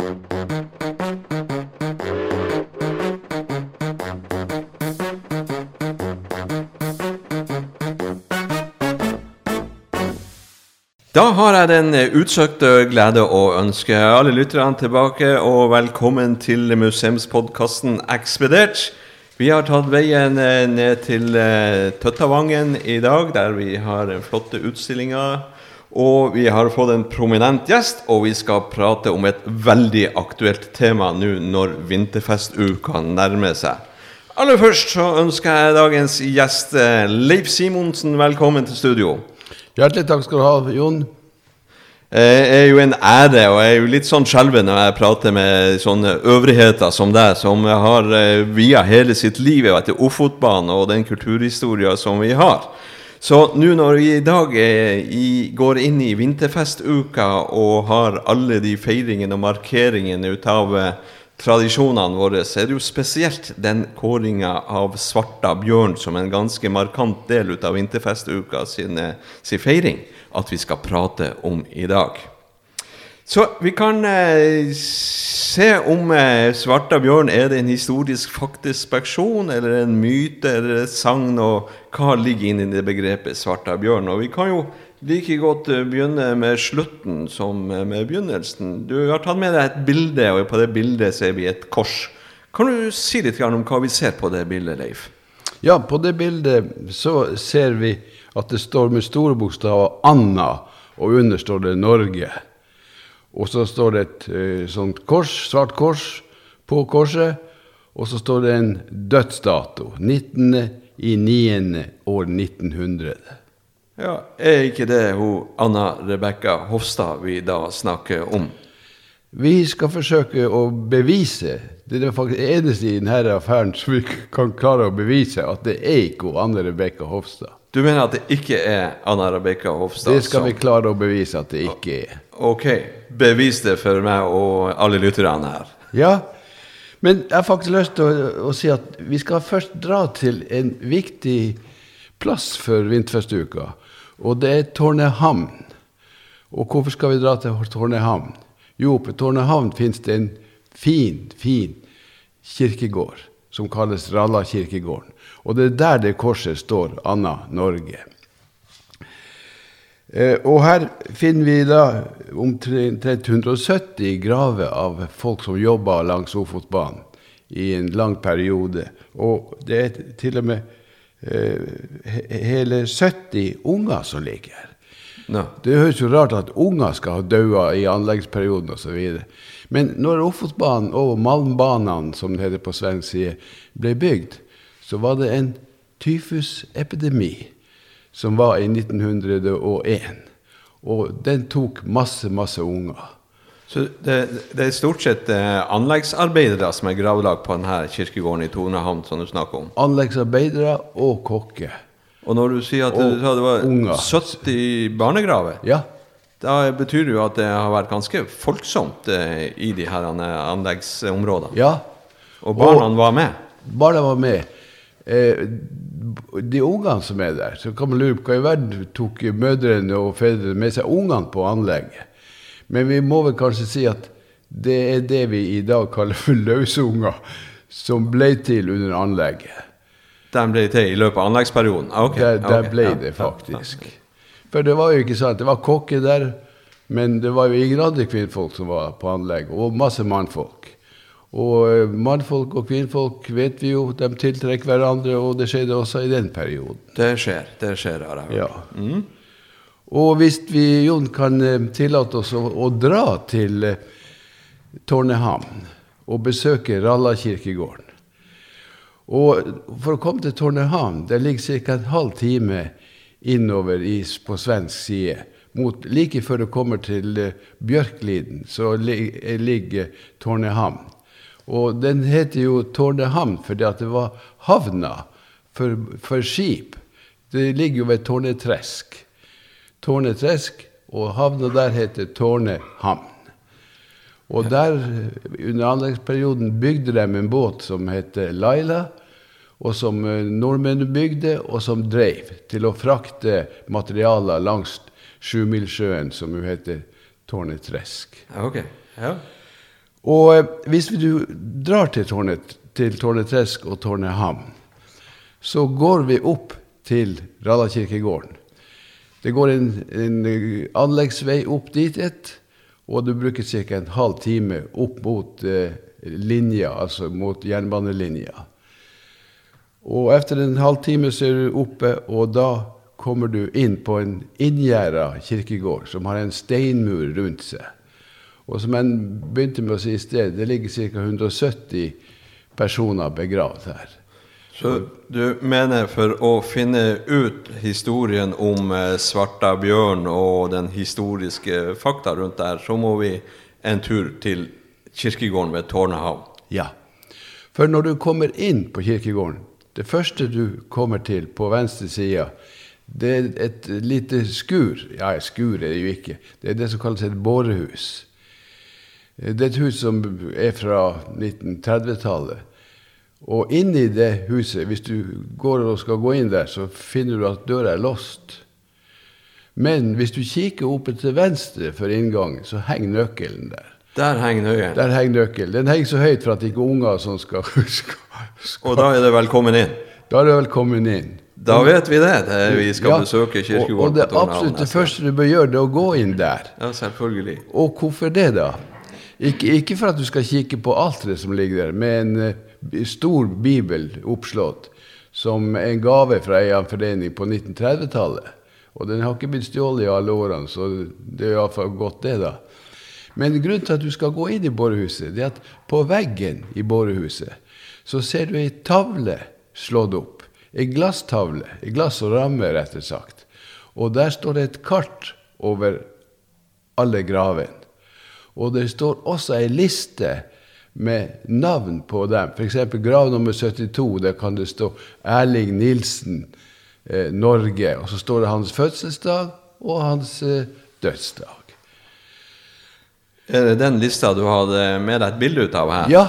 Da har jeg den utsøkte glede å ønske alle lytterne tilbake, og velkommen til museumspodkasten Ekspedert. Vi har tatt veien eh, ned til eh, Tøttavangen i dag, der vi har flotte utstillinger. Og vi har fått en prominent gjest, og vi skal prate om et veldig aktuelt tema nå når vinterfestuka nærmer seg. Aller først så ønsker jeg dagens gjest eh, Leif Simonsen velkommen til studio. Hjertelig takk skal du ha, Jon. Det er jo en ære, og jeg er jo litt sånn skjelven når jeg prater med sånne øvrigheter som deg, som har eh, via hele sitt liv etter Ofotbanen og den kulturhistoria som vi har. Så nå når vi i dag er, i, går inn i vinterfestuka og har alle de feiringene og markeringene ut av eh, tradisjonene våre, så er det jo spesielt den kåringa av Svarta bjørn som en ganske markant del ut av vinterfestuka sin, eh, sin feiring at vi skal prate om i dag. Så vi kan eh, se om eh, Svarta bjørn er det en historisk faktisk speksjon, eller en myte eller et sagn, og hva ligger inn i det begrepet Svarta bjørn. Og vi kan jo like godt eh, begynne med slutten som eh, med begynnelsen. Du har tatt med deg et bilde, og på det bildet ser vi et kors. Kan du si litt om hva vi ser på det bildet, Leif? Ja, på det bildet så ser vi at det står med store bokstaver 'Anna', og under står det Norge. Og så står det et eh, sånt kors, svart kors på korset, og så står det en dødsdato. 19. i 9. år 1900. Ja, Er ikke det hun Anna Rebekka Hofstad vi da snakker om? Vi skal forsøke å bevise Det er faktisk det eneste i denne affæren som vi kan klare å bevise, at det er ikke hun Anna Rebekka Hofstad. Du mener at det ikke er Anna Rebekka Hofstad? Det skal vi klare å bevise at det ikke er. Ok, bevis det for meg og alle lytterne her. Ja, men jeg har faktisk lyst til å, å, si at vi skal først dra til en viktig plass for vinterfestuka, og det er Tårnehamn. Og hvorfor skal vi dra til Tårnehamn? Jo, på Tårnehamn finnes det en fin, fin kirkegård som kalles Ralla kirkegården. Og det er der det korset står, Anna Norge. Eh, og her finner vi da omtrent 170 graver av folk som jobba langs Ofotbanen i en lang periode. Og det er til og med eh, hele 70 unger som ligger her. No. Det høres jo rart at unger skal ha daua i anleggsperioden osv. Men når Ofotbanen og Malmbanene, som det heter på svensk side, ble bygd, så var det en tyfusepidemi som var i 1901. Og den tok masse, masse unger. Så det, det er stort sett eh, anleggsarbeidere som er gravlagt på denne kirkegården i Tornehamn, som du snakker om? Anleggsarbeidere og kokker. Og når du sier at du sa det var unger. 70 barnegraver, ja. da betyr det jo at det har vært ganske folksomt eh, i de her anleggsområdene? Ja. Og barna og var med? Barna var med eh, de ungene som er der, så kan man lure på hva i verden tok mødrene og fedrene med seg ungene på anlegget. Men vi må vel kanskje si at det er det vi i dag kaller for løsunger, som ble til under anlegget. De ble til i løpet av anleggsperioden? Ok. Der, Der, okay. ble ja, det faktisk. For det var jo ikke sant, det var kokker der, men det var jo ingen andre kvinnfolk som var på anlegget, og masse mannfolk. Og eh, mannfolk og kvinnfolk vet vi jo, de tiltrekker hverandre, og det skjedde også i den perioden. Det skjer, det skjer, har jeg hørt. Ja. Mm. Og hvis vi, Jon, kan eh, tillate oss å, å dra til eh, Tårnehamn og besøke Ralla kirkegården Og for å komme til Tårnehamn, det ligger ca. en halv time innover i, på svensk side. Mot, like før du kommer til Bjørkliden, så ligger Tårnehamn. Og den heter jo Tårnehamn fordi at det var havna for, for skip. Det ligger jo ved Tårnetresk. Tårnetresk, og havna der heter Tårnehamn. Og der, under anleggsperioden, bygde de en båt som heter Laila, og som nordmenn nordmennene bygde, og som dreiv til å frakte materialer langs Sjumilsjøen, som jo heter Tårnetresk. Okay. Ja. Og eh, hvis du drar til, Tårnet, til Tårnetresk og Tårnehamn, så går vi opp til Radakirkegården. Det går en, en anleggsvei opp dit, et, og du bruker ca. en halv time opp mot eh, linja, altså mot jernbanelinja. Og etter en halvtime så er du oppe, og da kommer du inn på en inngjerda kirkegård som har en steinmur rundt seg. Og som jeg begynte med å si i sted, det ligger ca. 170 personer begravd her. Så du mener for å finne ut historien om eh, Svarta bjørn og den historiske fakta rundt der, så må vi en tur til kirkegården ved Tårnehavn? Ja. For når du kommer inn på kirkegården, det første du kommer til på venstre side, det er et lite skur. Ja, skur er det jo ikke. Det er det som kalles et bårehus. Det er et hus som er fra 1930-tallet. Og inni det huset, hvis du går og skal gå inn der, så finner du at døra er låst. Men hvis du kikker oppe til venstre for inngangen, så henger nøkkelen der. Der henger nøkkelen. Der henger nøkkelen. Den henger så høyt for at ikke unger som skal, skal, skal, Og da er det velkommen inn? Da er det velkommen inn. Da vet vi det. det vi skal ja, besøke kirkegården. Og, og det absolutt det første du bør gjøre, det er å gå inn der. Ja, selvfølgelig. Og hvorfor det, da? Ikke, ikke for at du skal kikke på alteret som ligger der, med en uh, stor bibel oppslått som en gave fra en forening på 1930-tallet. Og den har ikke blitt stjålet i alle årene, så det er iallfall godt, det, da. Men grunnen til at du skal gå inn i borehuset, det er at på veggen i borehuset så ser du ei tavle slått opp. Ei glasstavle, ei glass og ramme, rett og sagt. Og der står det et kart over alle gravene. Og det står også ei liste med navn på dem. F.eks. grav nummer 72. Der kan det stå Erling Nilsen, eh, Norge. Og så står det hans fødselsdag og hans eh, dødsdag. Er det den lista du hadde med deg et bilde ut av her? Ja,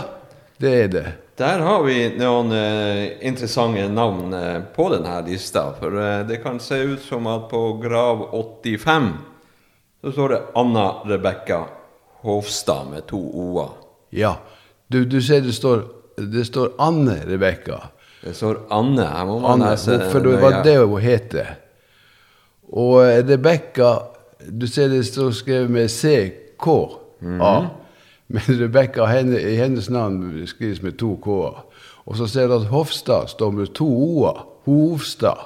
det er det. Der har vi noen eh, interessante navn eh, på denne lista. For eh, det kan se ut som at på grav 85 så står det Anna Rebekka Hofstad med to o-er. Ja. Du, du, ser det står, det står Anne Rebekka. Det står Anne. Her må man Anne, lese For det var det hun heter. Og Rebekka Du ser det står skrevet med CK. Mm -hmm. Men Rebekka, i hennes navn skrives med to k-er. Og så ser du at Hofstad står med to o-er. Hovstad.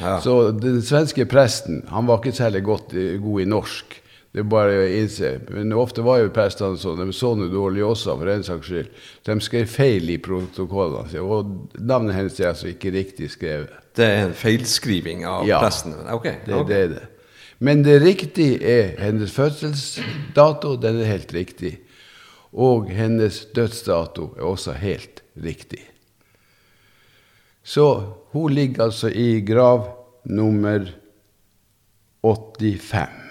Ja. Så den svenske presten han var ikke særlig godt, god i norsk. Det er bare å innse. Men ofte var jo prestene sånn. De så noe dårlig også, for den saks skyld. De skrev feil i protokollene. Og navnet hennes er altså ikke riktig skrevet. Det er en feilskriving av ja, presten? Ok. Det, okay. det er det. Men det riktige er hennes fødselsdato. Den er helt riktig. Og hennes dødsdato er også helt riktig. Så hun ligger altså i grav nummer 85.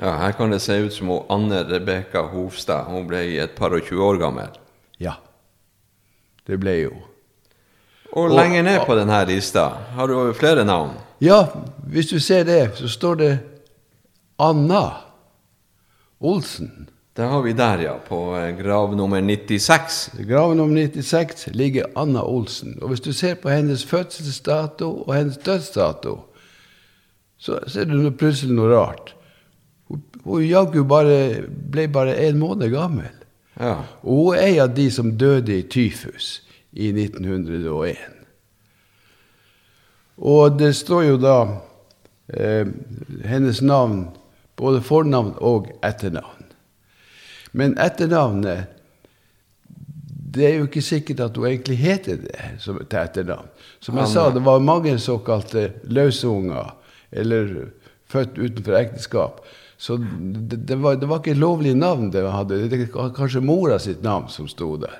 Ja, Her kan det se ut som hun Anne Rebekka Hofstad. Hun ble et par og tjue år gammel. Ja, det ble hun. Og, og lenger ned på denne lista har du flere navn. Ja, hvis du ser det, så står det Anna Olsen. Det har vi der, ja. På eh, grav nummer 96. Grav nummer 96 ligger Anna Olsen. Og hvis du ser på hennes fødselsdato og hennes dødsdato, så ser du plutselig noe rart. Hun, hun jaggu bare, ble bare en måned gammel. Ja. Og hun er en av de som døde i tyfus i 1901. Og det står jo da eh, hennes navn, både fornavn og etternavn. Men etternavnet Det er jo ikke sikkert at hun egentlig heter det som, til etternavn. Som jeg sa, det var mange såkalte løsunger, eller født utenfor ekteskap. Så det, det, var, det var, ikke et lovlig navn det hadde. Det var kanskje mora sitt navn som sto der.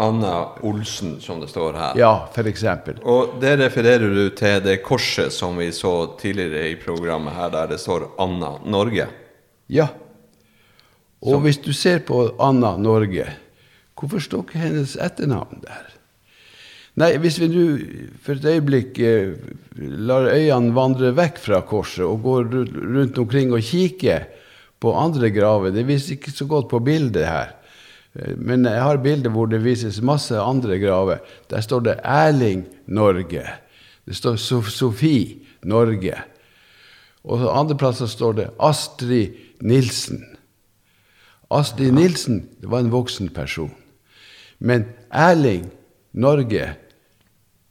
Anna Olsen, som det står her. Ja, eksempel. Og det refererer du til det korset som vi så tidligere i programmet her, der det står Anna Norge? Ja. Og hvis du ser på Anna Norge, hvorfor står ikke hennes etternavn der? Nei, hvis vi nå for et øyeblikk eh, lar øynene vandre vekk fra korset og går rundt omkring og kikker på andre graver Det viser ikke så godt på bildet her. Eh, Men jeg har bilder hvor det vises masse andre graver. Der står det Erling Norge. Det står Sofie Norge. Og på andre plasser står det Astrid Nilsen. Astrid Nilsen det var en voksen person. Men Erling Norge,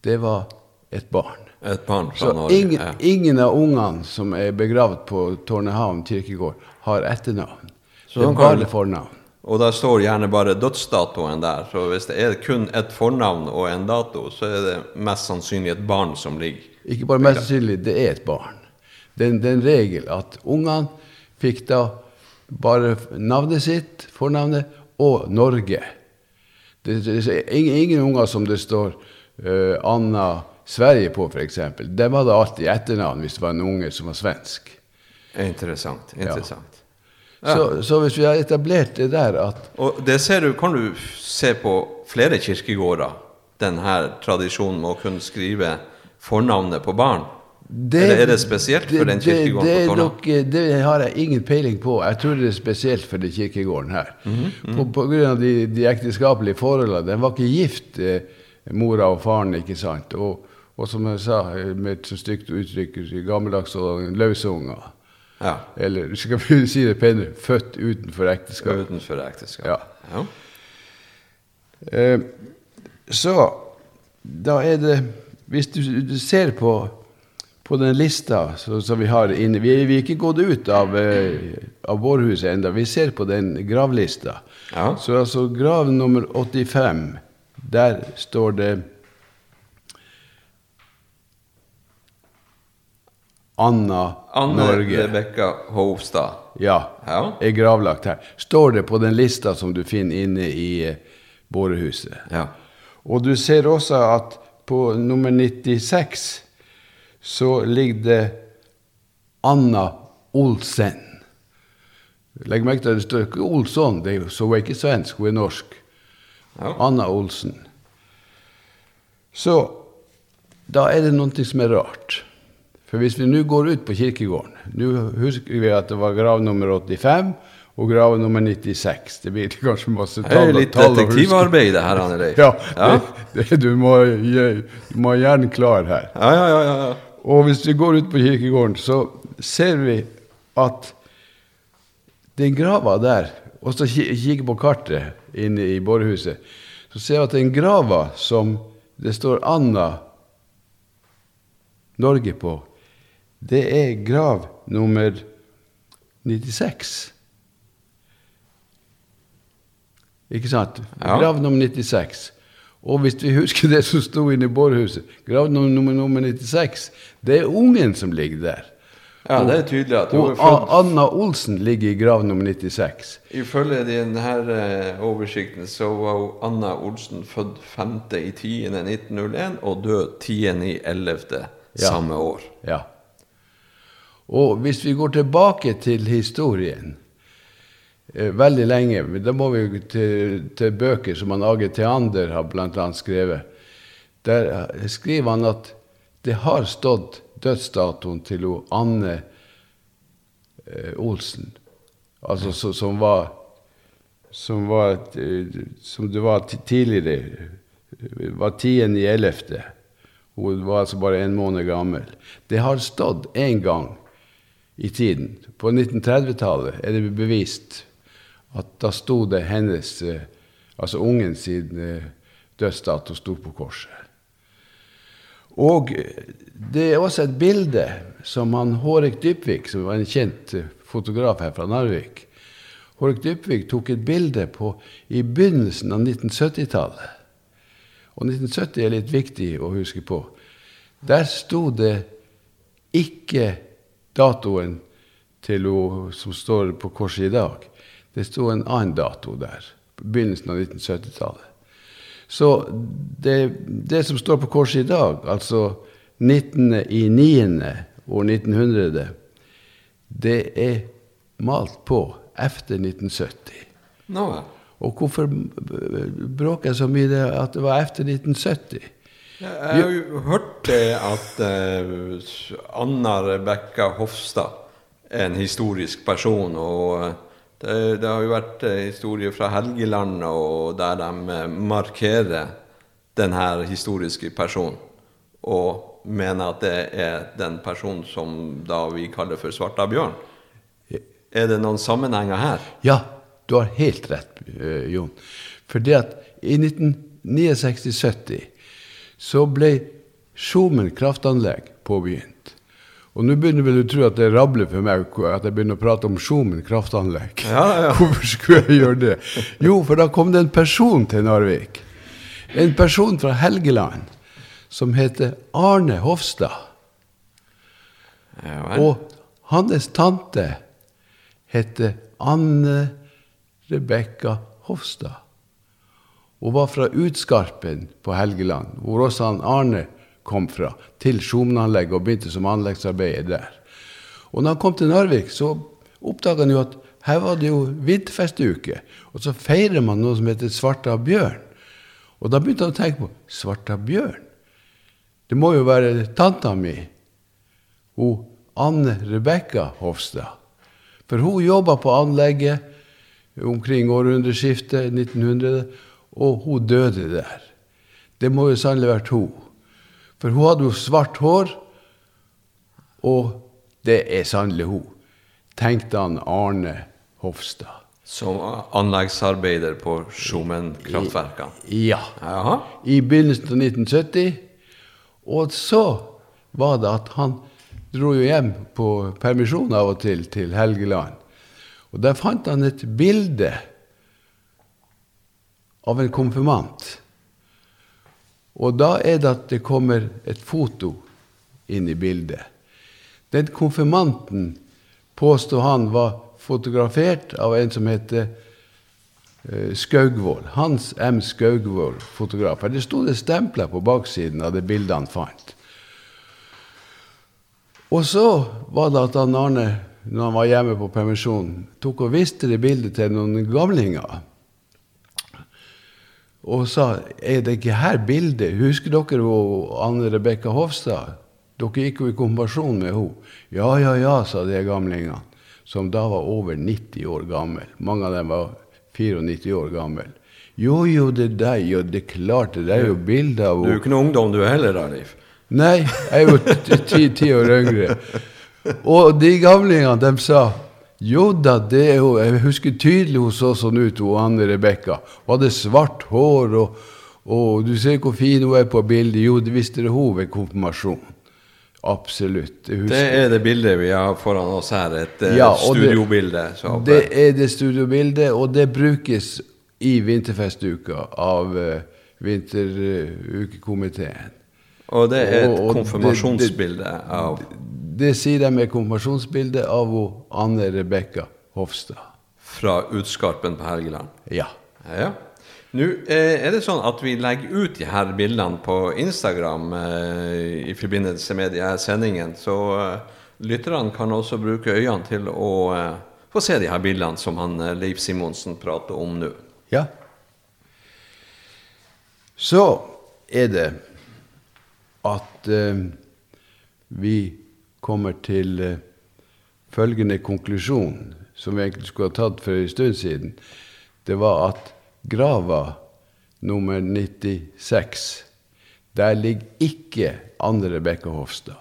det var et barn. Et barn fra Så Norge. ingen, ja. ingen av ungene som er begravd på Tårnehavn kirkegård, har etternavn. Så det er bare fornavn. Og da står gjerne bare dødsdatoen der. Så hvis det er kun et fornavn og en dato, så er det mest sannsynlig et barn som ligger. Ikke bare mest sannsynlig, det er et barn. Det er en- regel at ungene fikk da bare navnet sitt, fornavnet, og Norge. Det, det, det er ingen, ingen unger som det står eh, Anna Sverige på, f.eks. Dem hadde alltid etternavn hvis det var en unge som var svensk. Interessant. interessant. Så, så hvis vi har etablert det der at Og det ser du, kan du se på flere kirkegårder, denne tradisjonen med å kunne skrive fornavnet på barn? Eller er det spesielt for den kirkegården det, det, på Tårna? eh, det har jeg ingen peiling på. Jeg tror det er spesielt for den kirkegården her. Mhm, På, på grunn av de, de ekteskapelige forholdene. Den var ikke gift, eh, mora og faren, ikke sant. Og, og som jeg sa, med et så stygt uttrykk, gammeldags og løsunger. Ja. Eller skal vi si det penere, født utenfor ekteskap. Utenfor ekteskap. Ja. ja. Eh, så da er det Hvis du, du ser på, på den lista så- som vi har inne Vi, vi er ikke gått ut av, eh, av vårhuset enda, Vi ser på den gravlista. Ja. Så altså grav nummer 85, der står det Anna, Anna Norge. Rebekka Hovstad. Ja, Ja. er gravlagt her. Står det på den lista som du finner inne i eh, bårehuset. Ja. Og du ser også at på nummer 96 så ligger det Anna Olsen. Legg merke til at det står ikke Olsson, det er så hun er ikke svensk, hun er norsk. Ja. Anna Olsen. Så da er det noe som er rart. For hvis vi nå går ut på kirkegården Nå husker vi at det var grav nummer 85 og grav nummer 96. Det blir kanskje masse Det er litt tall detektivarbeid, det her, Anne Leif. Ja, Ja. Det, det, du, må, du må ha hjernen klar her. Ja, ja, ja, ja. Og hvis vi går ut på kirkegården, så ser vi at den grava der Og så ki- kikker på kartet inne i bårehuset, så ser jeg at den grava som det står Anna Norge på, det er grav nummer 96. Ikke sant? Ja. Grav nummer 96. Og hvis vi husker det som sto inne i bårhuset, grav nummer, nummer, nummer 96, det er ungen som ligger der. Ja, det er tydelig at hun er født Anna Olsen ligger i grav nummer 96. Ifølge denne eh, oversikten så var Anna Olsen født 5.10.1901 og død 10.11. Ja. samme år. Ja. Og hvis vi går tilbake til historien eh, veldig lenge, da må vi til, til bøker som han Age Theander har annet skrevet. Der skriver han at det har stått dødsdatoen til hun Anne eh, Olsen, altså så, som var som var eh, som det var ti- tidligere, eh, var 10.11. Hun var altså bare en måned gammel. Det har stått en gang i tiden. På 1930-tallet er det bevist at da sto det hennes, eh, altså ungen sin dødsdato sto på korset. Og det er også et bilde som han Hårek Dybvik, som var en kjent eh, fotograf her fra Narvik Hårek Dybvik tok et bilde på i begynnelsen av 1970-tallet. Og 1970 er litt viktig å huske på. Der sto det ikke datoen til hun som står på korset i dag. Det sto en annen dato der. Begynnelsen av 1970-tallet. Så det, det som står på korset i dag, altså 19. i 9. år 1900, det er malt på efter 1970. Nå. Og hvorfor bråker jeg så mye det at det var efter 1970? Jeg har jo hørt det at eh, Anna Rebekka Hofstad er en historisk person, og eh, Det, det har jo vært eh, historier fra Helgeland og der de markerer denne historiske personen. Og mener at det er den personen som da vi kaller for Svarta bjørn. Er det noen sammenhenger her? Ja, du har helt rett, eh, Jon. Fordi at i 1969-70 så ble Skjomen kraftanlegg påbegynt. Og nå begynner vel du tro at det rabler for meg at jeg begynner å prate om Skjomen kraftanlegg. Ja, ja. Hvorfor skulle jeg gjøre det? Jo, for da kom det en person til Narvik. En person fra Helgeland som heter Arne Hofstad. Ja. Og hans tante heter Anne Rebekka Hofstad. Hun var fra Utskarpen på Helgeland, hvor også han Arne kom fra, til Skjomenanlegget og begynte som anleggsarbeider der. Og når han kom til Narvik, så oppdaga han jo at her var det jo vinterfestuke. Og så feirer man noe som heter Svarta bjørn. Og da begynte han å tenke på Svarta bjørn. Det må jo være tanta mi, hun Anne Rebekka Hofstad. For hun jobba på anlegget omkring århundreskiftet 1900, og hun døde der. Det må jo sannelig vært hun. For hun hadde jo svart hår, og det er sannelig hun, tenkte han Arne Hofstad. Som anleggsarbeider på Skjomen-kraftverkene. Ja. Aha. I begynnelsen av 1970. Og så var det at han dro jo hjem på permisjon av og til til Helgeland. Og der fant han et bilde av en konfirmant. Og da er det at det kommer et foto inn i bildet. Den konfirmanten påstod han var fotografert av en som heter Skaugvoll. Hans M. Skaugvoll, fotograf. Det sto det stempler på baksiden av det bildet han fant. Og så var det at han Arne, når han var hjemme på permisjon, tok og viste det bildet til noen gamlinger. Og sa er det ikke her bildet? Husker dere hun, Anne Rebekka Hofstad? Dere gikk jo i konfirmasjon med henne. Ja, ja, ja, sa de gamlingene, som da var over 90 år gammel. Mange av dem var 94 år gammel. Jo, jo, det er deg, jo, det er klart, det er jo bilde av Du er jo ikke noen ungdom du er heller, da, Leif. Nei, jeg er jo ti, ti, år yngre. Og de gamlingene, de sa jo da, det er jo Jeg husker tydelig hun så sånn ut, hun Anne Rebekka. Hun hadde svart hår, og, og du ser hvor fin hun er på bildet. Jo, det visste det hun ved konfirmasjon. Absolutt. Det er det bildet vi har foran oss her. Et eh, Ja, studiobilde. Det er det studiobildet, og det brukes i vinterfestuka av uh, vinterukekomiteen. Og det er et Og- og det- konfirmasjonsbilde av Det sier de er konfirmasjonsbilde av Anne Rebekka Hofstad. fra Utskarpen på Helgeland. Ja. Ja. Nå eh, er det sånn at vi legger ut de her bildene på Instagram eh, i forbindelse med de her sendingene, så eh, lytterne kan også bruke øynene til å eh, få se de her bildene som han Leif Simonsen prater om nå. Ja. Så er det at vi kommer til følgende konklusjon, som vi egentlig skulle ha tatt for en stund siden. Det var at grava nummer 96, der ligger ikke Anne Rebekka Hofstad.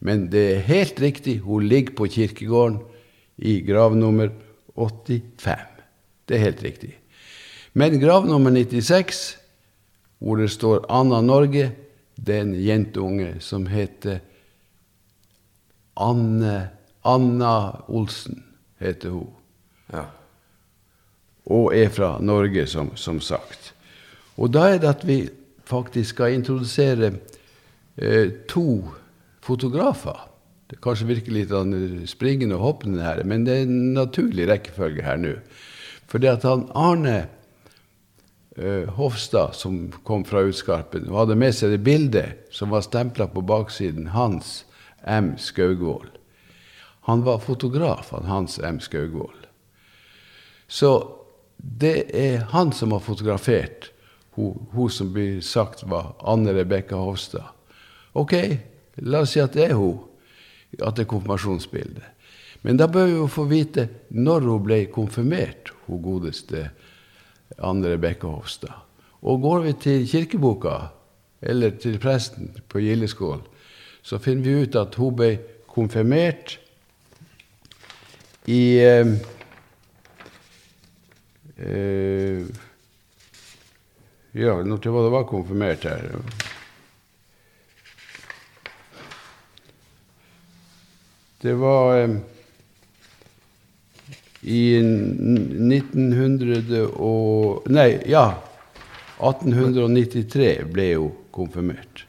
Men det er helt riktig, hun ligger på kirkegården i grav nummer 85. Det er helt riktig. Men grav nummer 96, hvor det står Anna Norge, det er en jentunge som heter Anne, Anna Olsen, heter hun. Ja. Og er fra Norge, som, som sagt. Og da er det at vi faktisk skal introdusere eh, to fotografer. Det kanskje virker litt sånn, springende og hoppende her, men det er en naturlig rekkefølge her nå. For det at han Arne eh, Hofstad, som kom fra Utskarpen, og hadde med seg det bildet som var stempla på baksiden, Hans M. Skaugvoll. Han var fotograf, han Hans M. Skaugvoll. Så det er han som har fotografert hun, som blir sagt var Anne Rebekka Hofstad. Ok, la oss si at det er hun, at det er konfirmasjonsbildet. Men da bør vi jo få vite når hun ble konfirmert, hun godeste Anne Rebekka Hofstad. Og går vi til kirkeboka, eller til presten på Gildeskål, så finner vi ut at hun ble konfirmert i eh, eh, Ja, når var det var konfirmert her? Det var eh, i 1900 og Nei, ja. 1893 ble jo konfirmert.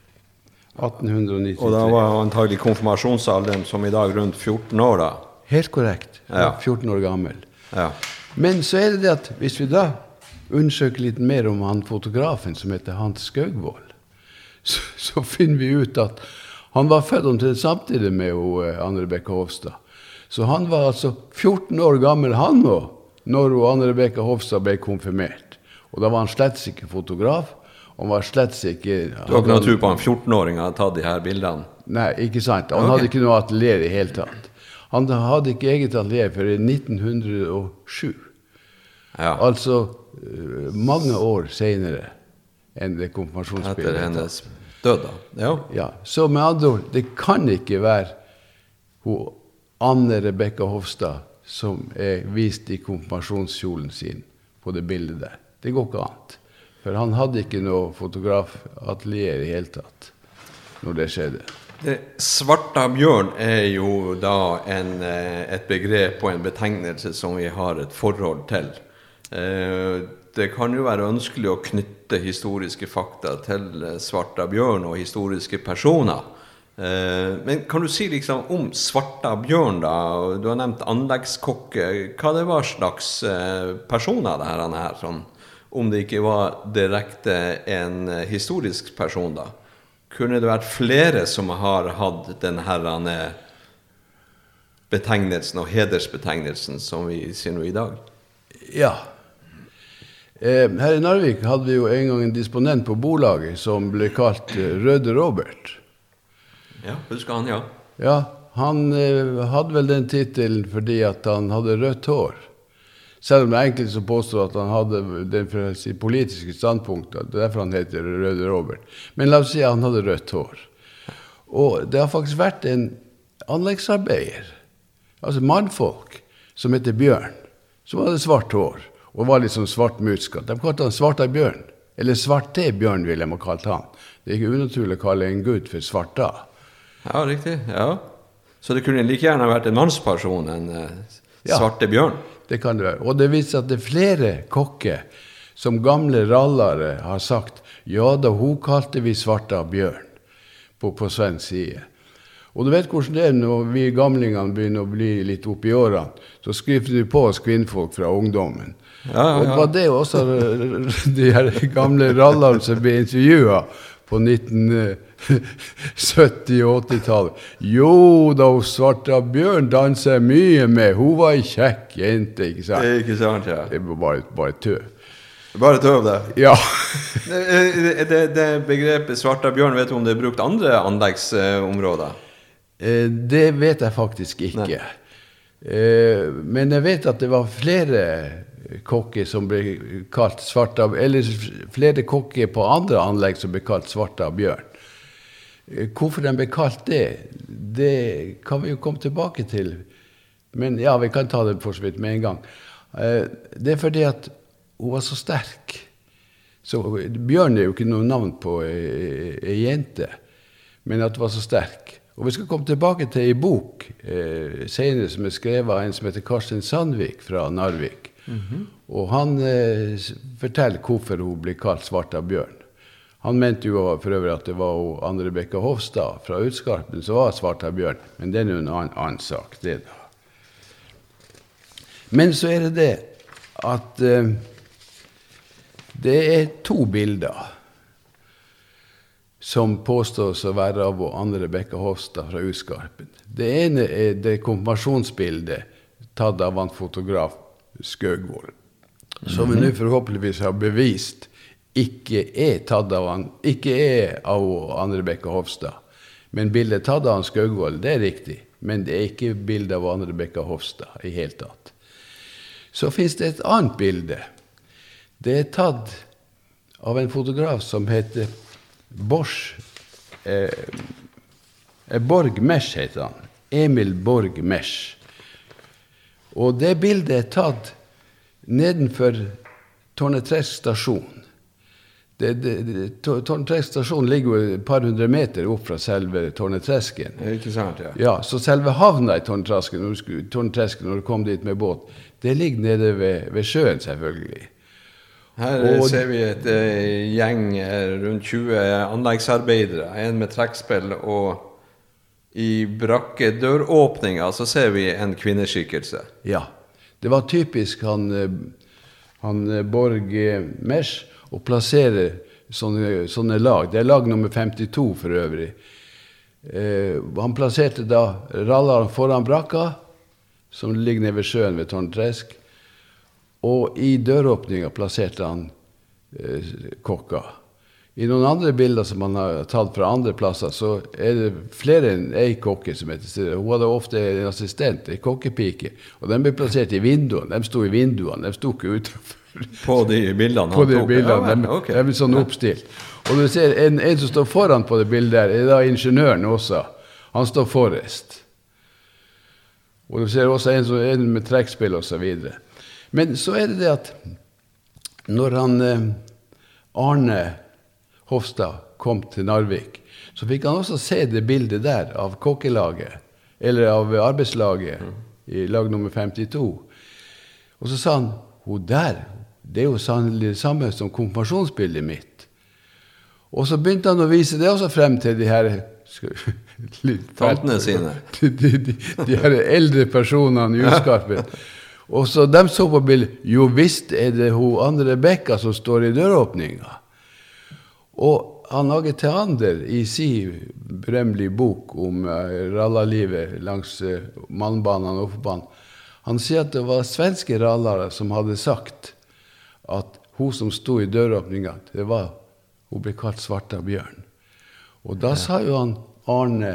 1893. Og da var antagelig konfirmasjonsalderen som i dag rundt 14 år, da? Helt korrekt. Ja. 14 år gammel. Ja. Men så er det det at hvis vi da undersøker litt mer om han fotografen som heter Hans Skaugvoll, så, så finner vi ut at han var født omtrent samtidig med eh, Anne Rebekka Hofstad. Så han var altså 14 år gammel, han òg, når Anne Rebekka Hofstad ble konfirmert. Og da var han slett ikke fotograf. og Han var slett ikke Du har ikke noe tro på en 14-åring har tatt de her bildene? Nei, ikke sant. Han okay. hadde ikke noe atelier i hele tatt. Han hadde ikke eget atelier før i 1907. Ja. Altså eh, mange år seinere enn det Etter hennes død, da? Ja. Ja, så med andre ord, det kan ikke være hun Anne Rebekka Hofstad som er vist i konfirmasjonskjolen sin på det bildet der. Det går ikke annet. For han hadde ikke noe fotografatelier i hele tatt når det skjedde. Det, svarta bjørn er jo da en, eh, et begrep og en betegnelse som vi har et forhold til. Eh, Det kan jo være ønskelig å knytte historiske fakta til eh, svarta bjørn og historiske personer. Eh, Men kan du si liksom om svarta bjørn, da? Du har nevnt anleggskokke. Hva det var slags personer det her? han er, Sånn, om det ikke var direkte en historisk person, da? Kunne det vært flere som har hatt den herrene betegnelsen og hedersbetegnelsen som vi sier nå i dag? Ja. Eh, her i Narvik hadde vi jo en gang en disponent på bolaget som ble kalt eh, Røde Robert. Ja, husker han, ja. Ja, han eh, hadde vel den tittelen fordi at han hadde rødt hår. Selv om det er enkelte som påstår at han hadde den fra sitt politiske standpunkt. Det er derfor han heter Røde Robert. Men la oss si at han hadde rødt hår. Og det har faktisk vært en anleggsarbeider, altså mannfolk, som heter Bjørn, som hadde svart hår og var litt sånn svart muskatt. De kalte han Svarta Bjørn. Eller Svarte Bjørn, ville de ha kalt han. Det er ikke unaturlig å kalle en gutt for Svarta. Ja, riktig. ja. Så det kunne like gjerne vært en mannsperson enn eh, Ja. svarte bjørn? Det kan det være. Og det viser at det er flere kokker som gamle rallare har sagt ja da, hun kalte vi Svarta Bjørn på, på svensk side. Og du vet hvordan det er når vi gamlingene begynner å bli litt oppi årene. Så skriver du på oss kvinnfolk fra ungdommen. Og det var det også de her gamle rallerne som ble intervjua på 1970- og 80-tallet. Jo da, Svarta Bjørn jeg mye med. Hun var ei kjekk jente, ikke Det er ikke sant, ja. Det var bare, bare tøv. Bare tøv, det. Ja. Det, det, det begrepet svarta bjørn, vet du om det er brukt andre anleggsområder? Eh, Det vet jeg faktisk ikke. Nei. Men jeg vet at det var flere kokker som ble kalt Svarta Eller flere kokker på andre anlegg som ble kalt Svarta bjørn. Eh, Hvorfor de ble kalt det, det kan vi jo komme tilbake til. Men ja, vi kan ta det for så vidt med en gang. Eh, Det er fordi at hun var så sterk. Så Bjørn er jo ikke noe navn på ei ei jente, men at hun var så sterk. Og Vi skal komme tilbake til ei bok eh, senere som er skrevet av en som heter Karsten Sandvik fra Narvik. Og han eh, forteller hvorfor hun blir kalt Svarta bjørn. Han mente jo for øvrig at det var Anne Rebekka Hofstad fra Utskarpen som var Svarta bjørn, men det er jo en annen, annen sak. det da. Men så er det det at eh, det er to bilder som påstås å være av Anne Rebekka Hofstad fra Uskarpen. Det ene er det konfirmasjonsbildet tatt av en fotograf Skaugvoll, som vi nå forhåpentligvis har bevist ikke er tatt av han, ikke er av Anne Rebekka Hofstad. Men bildet tatt av han Skaugvoll, det er riktig. Men det er ikke bilde av Anne Rebekka Hofstad i hele tatt. Så fins det et annet bilde. Det er tatt av en fotograf som heter Bosch eh, eh Borg Mesch, heter han. Emil Borg Mesh. Og det bildet er tatt nedenfor Tårnetresk stasjon. Tårnetresk stasjon ligger jo et par hundre meter opp fra selve Tårnetresken. Ikke sant, ja. ja. Så selve havna i Tårnetresken når, når du kom dit med båt, det ligger nede ved, ved sjøen, selvfølgelig. Her og, ser vi et uh, gjeng rundt 20 anleggsarbeidere. En med trekkspill og i brakke døråpninga så ser vi en kvinneskikkelse. Ja. Det var typisk han, eh, han eh, Borg Mesh å plassere sånne, sånne, lag. Det er lag nummer 52 for øvrig. Eh, han plasserte da rallaren foran brakka, som ligger nede ved sjøen ved Tårntresk. Og i døråpninga plasserte han eh, kokka. I noen andre bilder som han har tatt fra andre plasser, så er det flere enn ei kokke som heter til Hun hadde ofte en assistent, ei kokkepike. Og de ble plassert i vinduene. De sto i vinduene, de sto ikke utenfor. På de bildene han tok? Bildene, ja, okay. De er sånn oppstilt. Og du ser en, en, som står foran på det bildet, der, er da ingeniøren også. Han står forrest. Og du ser også en, en med trekkspill osv. Men så er det det at når han eh, Arne Hofstad kom til Narvik, så fikk han også se det bildet der av kokkelaget, eller av arbeidslaget i lag nummer 52. Og så sa han hun der, det er jo sannelig det samme som konfirmasjonsbildet mitt. Og så begynte han å vise det også frem til de her Tantene sine. De, de, de, de, her eldre personene i uskarpen. Og så de så på bildet. Jo visst er det hun andre Bekka som står i døråpninga. Og han Åge Theander i sin berømmelige bok om rallalivet langs uh, Malmbanen og Offerbanen, han sier at det var svenske rallare som hadde sagt at hun som sto i døråpninga, det var Hun ble kalt Svarta bjørn. Og da sa jo han Arne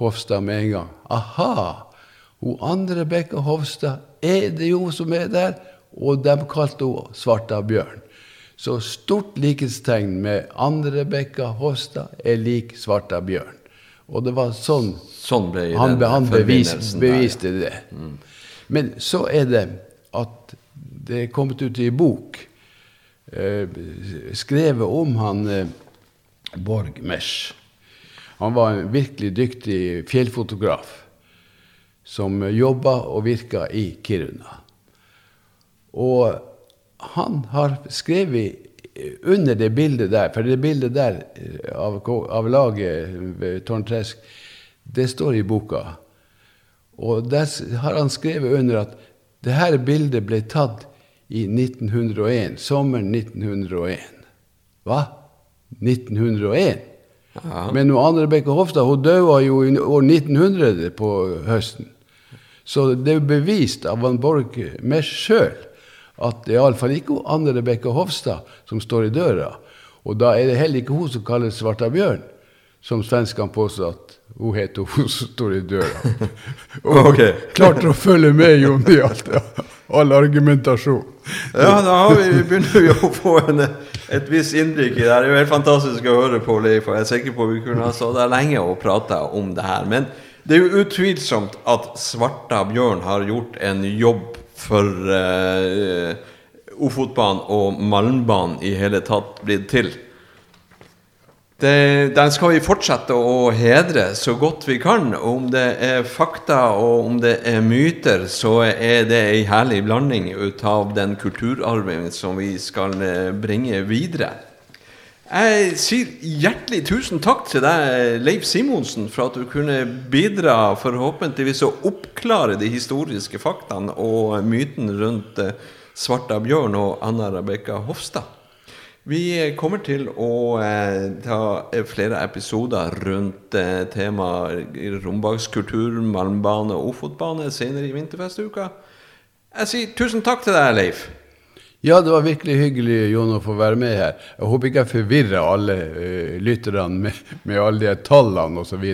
Hofstad med en gang Aha! Hun andre Bekka Hofstad er det jo som er der, og de kalte henne Svarta bjørn. Så stort likhetstegn med Anne-Rebekka Håstad er lik Svarta bjørn. Og det var sånn, sånn ble han, han bevis, beviste det. Mm. Men så er det at det er kommet ut i bok eh, skrevet om han eh, Borg Mesh. Han var en virkelig dyktig fjellfotograf som jobba og virka i Kiruna. Og han har skrevet under det bildet der, for det bildet der eh, av, av laget ved Tårntresk, det står i boka. Og der har han skrevet under at det her bildet ble tatt i 1901. Sommeren 1901. Hva? 1901? Ja. Men Anne Rebekka Hofstad hun døde jo i år 1900 på høsten. Så det er bevist av Van Borg Mesh sjøl at det er iallfall ikke Anne Rebekka Hofstad som står i døra. Og da er det heller ikke hun som kalles Svarta bjørn, som svenskene påstår at hun heter hun som står i døra. Og okay. klarte å følge med, Jon, i alt, all argumentasjon. Ja, da har vi, vi begynner vi å få en, et visst innblikk i det. Det er jo helt fantastisk å høre på, Leif. Jeg er sikker på at vi kunne ha stått der lenge og prata om det her. Men det er jo utvilsomt at Svarta bjørn har gjort en jobb for uh, Ofotbanen og Malmbanen i hele tatt blitt til. Det, den skal vi fortsette å hedre så godt vi kan. Og Om det er fakta og om det er myter, så er det ei herlig blanding ut av den kulturarven som vi skal eh, bringe videre. Jeg sier hjertelig tusen takk til deg, Leif Simonsen, for at du kunne bidra forhåpentligvis å oppklare de historiske faktaene og myten rundt eh, Svarta bjørn og Anna Rebekka Hofstad. Vi kommer til å eh, ta flere episoder rundt eh, temaet rombakskultur, malmbane og ofotbane senere i vinterfestuka. Jeg sier tusen takk til deg, Leif. Ja, det var virkelig hyggelig Jon, å få være med her. Jeg håper ikke jeg forvirrer alle uh, lytterne med, med, alle de tallene osv.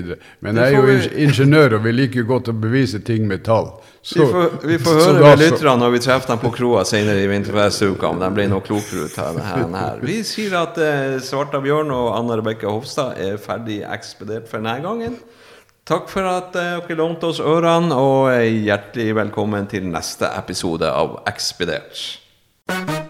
Men jeg er jo vi... ingeniør og vi liker jo godt å bevise ting med tall. Så, vi, får, vi får høre med lytterne når vi treffer dem på kroa senere i vinterfestuka, om de blir noe klokere ut av det her. Vi sier at uh, Svarta Bjørn og Anna Rebekka Hofstad er ferdig ekspedert for denne gangen. Takk for at uh, dere lånte oss ørene, og hjertelig velkommen til neste episode av Ekspedert. Thank you.